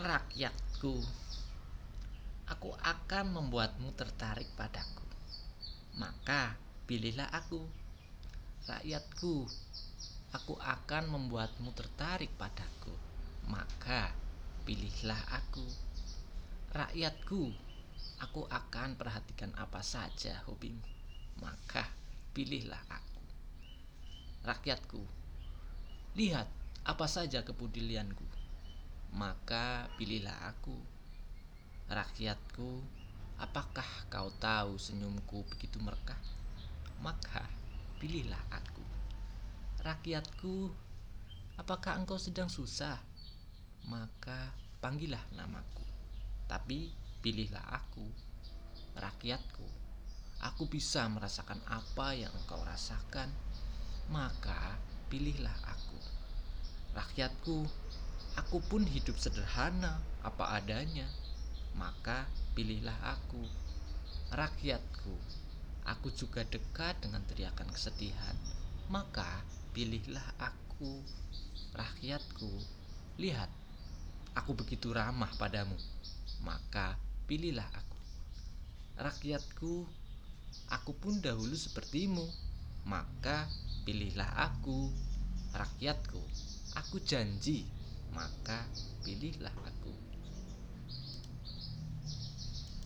Rakyatku, aku akan membuatmu tertarik padaku. Maka pilihlah aku. Rakyatku, aku akan membuatmu tertarik padaku. Maka pilihlah aku. Rakyatku, aku akan perhatikan apa saja hobimu. Maka pilihlah aku. Rakyatku, lihat apa saja kepedulianku maka pilihlah aku. Rakyatku, apakah kau tahu senyumku begitu merkah? Maka pilihlah aku. Rakyatku, apakah engkau sedang susah? Maka panggillah namaku. Tapi pilihlah aku. Rakyatku, aku bisa merasakan apa yang engkau rasakan. Maka pilihlah aku. Rakyatku, Aku pun hidup sederhana apa adanya. Maka pilihlah aku. Rakyatku, aku juga dekat dengan teriakan kesedihan. Maka pilihlah aku. Rakyatku, lihat, aku begitu ramah padamu. Maka pilihlah aku. Rakyatku, aku pun dahulu sepertimu. Maka pilihlah aku. Rakyatku, aku janji maka pilihlah aku